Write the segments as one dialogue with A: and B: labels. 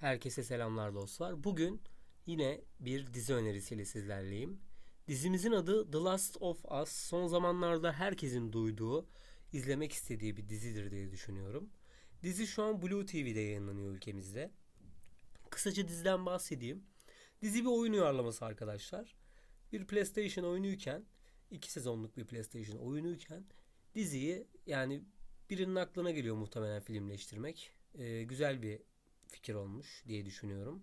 A: Herkese selamlar dostlar. Bugün yine bir dizi önerisiyle sizlerleyim. Dizimizin adı The Last of Us. Son zamanlarda herkesin duyduğu, izlemek istediği bir dizidir diye düşünüyorum. Dizi şu an Blue TV'de yayınlanıyor ülkemizde. Kısaca diziden bahsedeyim. Dizi bir oyun uyarlaması arkadaşlar. Bir PlayStation oyunuyken, iki sezonluk bir PlayStation oyunuyken diziyi yani birinin aklına geliyor muhtemelen filmleştirmek. Ee, güzel bir fikir olmuş diye düşünüyorum.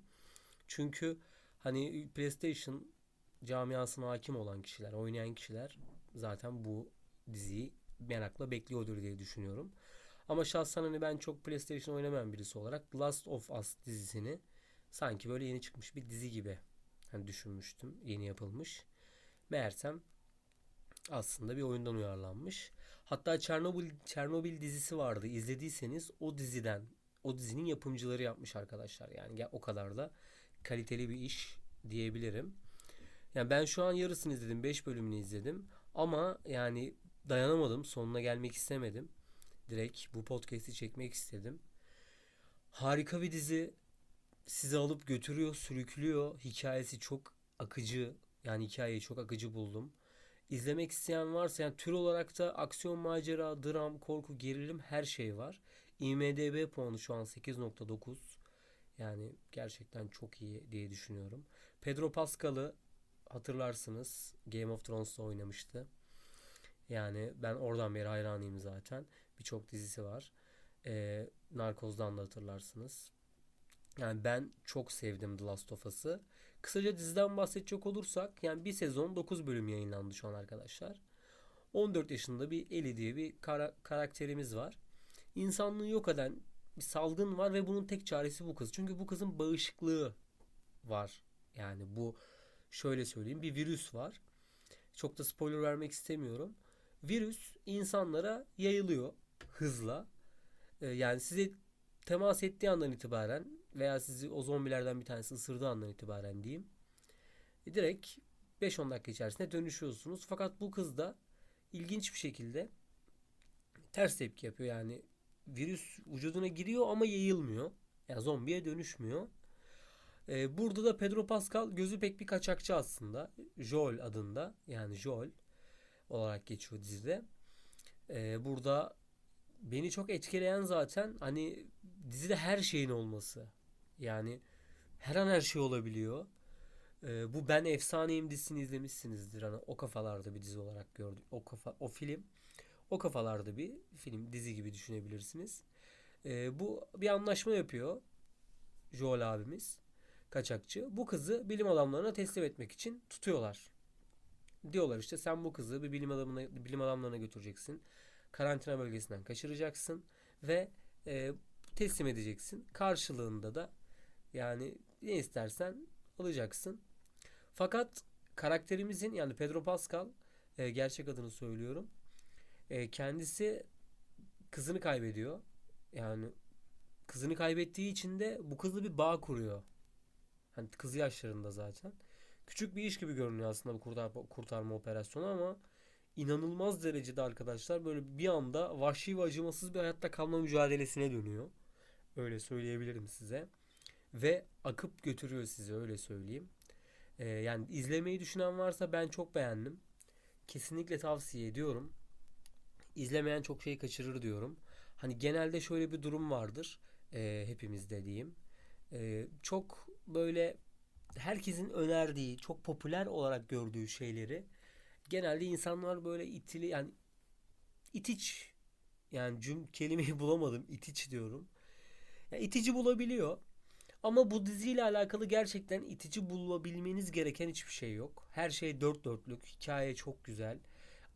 A: Çünkü hani PlayStation camiasına hakim olan kişiler, oynayan kişiler zaten bu diziyi merakla bekliyordur diye düşünüyorum. Ama şahsen hani ben çok PlayStation oynamayan birisi olarak Last of Us dizisini sanki böyle yeni çıkmış bir dizi gibi hani düşünmüştüm. Yeni yapılmış. Meğersem aslında bir oyundan uyarlanmış. Hatta Çernobil Çernobil dizisi vardı. İzlediyseniz o diziden o dizinin yapımcıları yapmış arkadaşlar. Yani o kadar da kaliteli bir iş diyebilirim. Yani ben şu an yarısını izledim. 5 bölümünü izledim. Ama yani dayanamadım. Sonuna gelmek istemedim. Direkt bu podcast'i çekmek istedim. Harika bir dizi. Sizi alıp götürüyor, sürüklüyor. Hikayesi çok akıcı. Yani hikayeyi çok akıcı buldum. İzlemek isteyen varsa yani tür olarak da aksiyon, macera, dram, korku, gerilim her şey var. IMDB puanı şu an 8.9. Yani gerçekten çok iyi diye düşünüyorum. Pedro Pascal'ı hatırlarsınız. Game of Thrones'ta oynamıştı. Yani ben oradan beri hayranıyım zaten. Birçok dizisi var. Ee, Narkoz'dan da hatırlarsınız. Yani ben çok sevdim The Last of Us'ı. Kısaca diziden bahsedecek olursak yani bir sezon 9 bölüm yayınlandı şu an arkadaşlar. 14 yaşında bir Ellie diye bir kara- karakterimiz var insanlığı yok eden bir salgın var ve bunun tek çaresi bu kız. Çünkü bu kızın bağışıklığı var. Yani bu şöyle söyleyeyim bir virüs var. Çok da spoiler vermek istemiyorum. Virüs insanlara yayılıyor hızla. Ee, yani size temas ettiği andan itibaren veya sizi o zombilerden bir tanesi ısırdığı andan itibaren diyeyim. E, direkt 5-10 dakika içerisinde dönüşüyorsunuz. Fakat bu kız da ilginç bir şekilde ters tepki yapıyor. Yani virüs vücuduna giriyor ama yayılmıyor. Yani zombiye dönüşmüyor. Ee, burada da Pedro Pascal gözü pek bir kaçakçı aslında. Joel adında yani Joel olarak geçiyor dizide. Ee, burada beni çok etkileyen zaten hani dizide her şeyin olması. Yani her an her şey olabiliyor. Ee, bu Ben Efsaneyim dizisini izlemişsinizdir. Hani o kafalarda bir dizi olarak gördüm. O kafa o film o kafalarda bir film, dizi gibi düşünebilirsiniz. E, bu bir anlaşma yapıyor Joel abimiz, kaçakçı. Bu kızı bilim adamlarına teslim etmek için tutuyorlar. Diyorlar işte sen bu kızı bir bilim adamına bilim adamlarına götüreceksin. Karantina bölgesinden kaçıracaksın ve e, teslim edeceksin. Karşılığında da yani ne istersen alacaksın. Fakat karakterimizin yani Pedro Pascal e, gerçek adını söylüyorum. E, kendisi kızını kaybediyor. Yani kızını kaybettiği için de bu kızla bir bağ kuruyor. Hani kızı yaşlarında zaten. Küçük bir iş gibi görünüyor aslında bu kurtarma, kurtarma operasyonu ama inanılmaz derecede arkadaşlar böyle bir anda vahşi ve acımasız bir hayatta kalma mücadelesine dönüyor. Öyle söyleyebilirim size. Ve akıp götürüyor sizi öyle söyleyeyim. Ee, yani izlemeyi düşünen varsa ben çok beğendim. Kesinlikle tavsiye ediyorum izlemeyen çok şey kaçırır diyorum. Hani genelde şöyle bir durum vardır e, hepimizde diyeyim. E, çok böyle herkesin önerdiği, çok popüler olarak gördüğü şeyleri genelde insanlar böyle itili yani itiç yani cüm kelimeyi bulamadım itiç diyorum. Yani itici bulabiliyor. Ama bu diziyle alakalı gerçekten itici bulabilmeniz gereken hiçbir şey yok. Her şey dört dörtlük. Hikaye çok güzel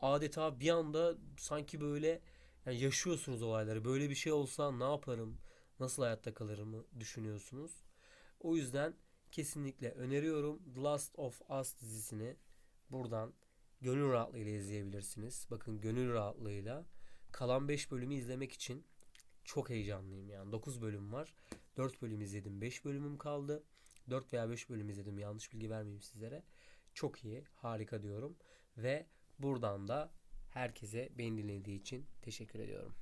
A: adeta bir anda sanki böyle yani yaşıyorsunuz olayları. Böyle bir şey olsa ne yaparım? Nasıl hayatta kalırım düşünüyorsunuz. O yüzden kesinlikle öneriyorum. The Last of Us dizisini buradan gönül rahatlığıyla izleyebilirsiniz. Bakın gönül rahatlığıyla kalan 5 bölümü izlemek için çok heyecanlıyım yani. 9 bölüm var. 4 bölüm izledim. 5 bölümüm kaldı. 4 veya 5 bölüm izledim. Yanlış bilgi vermeyeyim sizlere. Çok iyi. Harika diyorum. Ve Buradan da herkese beni dinlediği için teşekkür ediyorum.